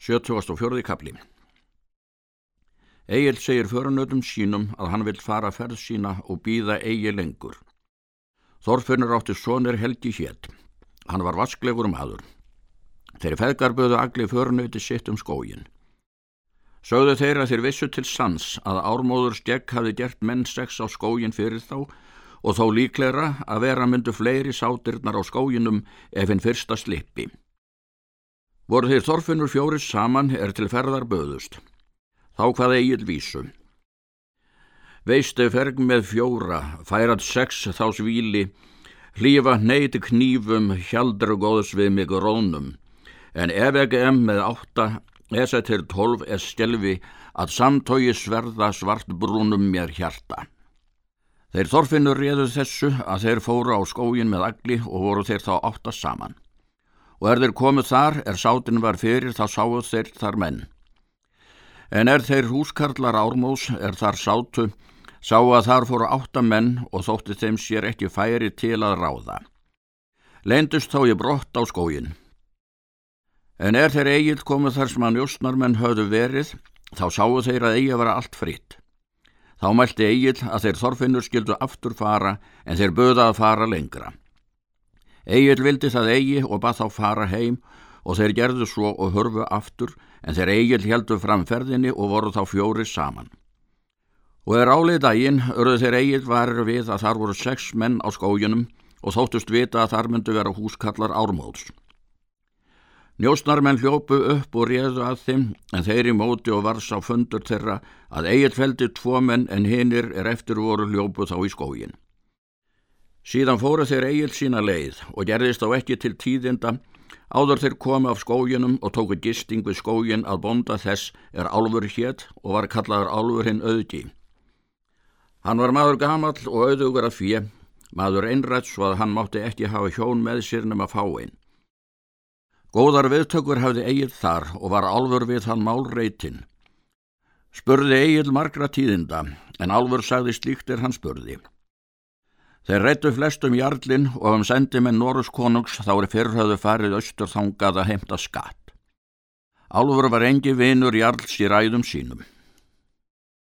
74. kapli Egil segir förunöðum sínum að hann vil fara ferð sína og býða eigi lengur. Þorfinnur átti sonir Helgi hétt. Hann var vasklegur maður. Þeir feðgar böðu agli förunöði sitt um skógin. Sögðu þeir að þeir vissu til sans að ármóður stegg hafi gert menn sex á skógin fyrir þá og þó líklegra að vera myndu fleiri sátirnar á skóginum ef hinn fyrsta slippi. Voru þeir Þorfinnur fjóris saman er til ferðar böðust. Þá hvað eigil vísu. Veistu ferg með fjóra, færað sex þá svíli, hlýfa neyti knífum, hjaldru góðs við mig rónum, en ef ekki em með átta, esa til tólf er stelvi að samtói sverða svartbrúnum mér hjarta. Þeir Þorfinnur réðu þessu að þeir fóru á skógin með agli og voru þeir þá átta saman og er þeir komið þar er sátin var fyrir þá sáu þeir þar menn. En er þeir húskarlar ármós er þar sátu, sá að þar fóru átta menn og þótti þeim sér ekki færi til að ráða. Leindust þá ég brott á skógin. En er þeir eigið komið þar sem að njóstnarmenn höfðu verið, þá sáu þeir að eigið vera allt fritt. Þá mælti eigið að þeir þorfinnur skildu aftur fara en þeir böða að fara lengra. Egil vildi það eigi og bað þá fara heim og þeir gerðu svo og hörfu aftur en þeir Egil heldu fram ferðinni og voru þá fjóri saman. Og er álið daginn örðu þeir Egil varir við að þar voru sex menn á skójunum og þóttust vita að þar myndu vera húskallar ármóðs. Njósnarmenn hljópu upp og réðu að þeim en þeir í móti og vars á fundur þeirra að Egil feldi tvo menn en hinnir er eftir voru hljópu þá í skógin. Síðan fóru þeir eigil sína leið og gerðist á ekki til tíðinda áður þeir komi af skóginum og tóku gisting við skógin að bonda þess er álfur hétt og var kallaður álfur hinn auðgi. Hann var maður gamall og auðugur að fjö, maður einrætt svo að hann mátti ekki hafa hjón með sér nema fáinn. Góðar viðtökur hafði eigil þar og var álfur við hann málreitinn. Spurði eigil margra tíðinda en álfur sagði slíkt er hann spurði. Þeir reyttu flestum jarlinn og um sendimenn Norus konungs þá er fyrrhauðu farið austur þangað að heimta skatt. Álfur var engi vinur jarls í ræðum sínum.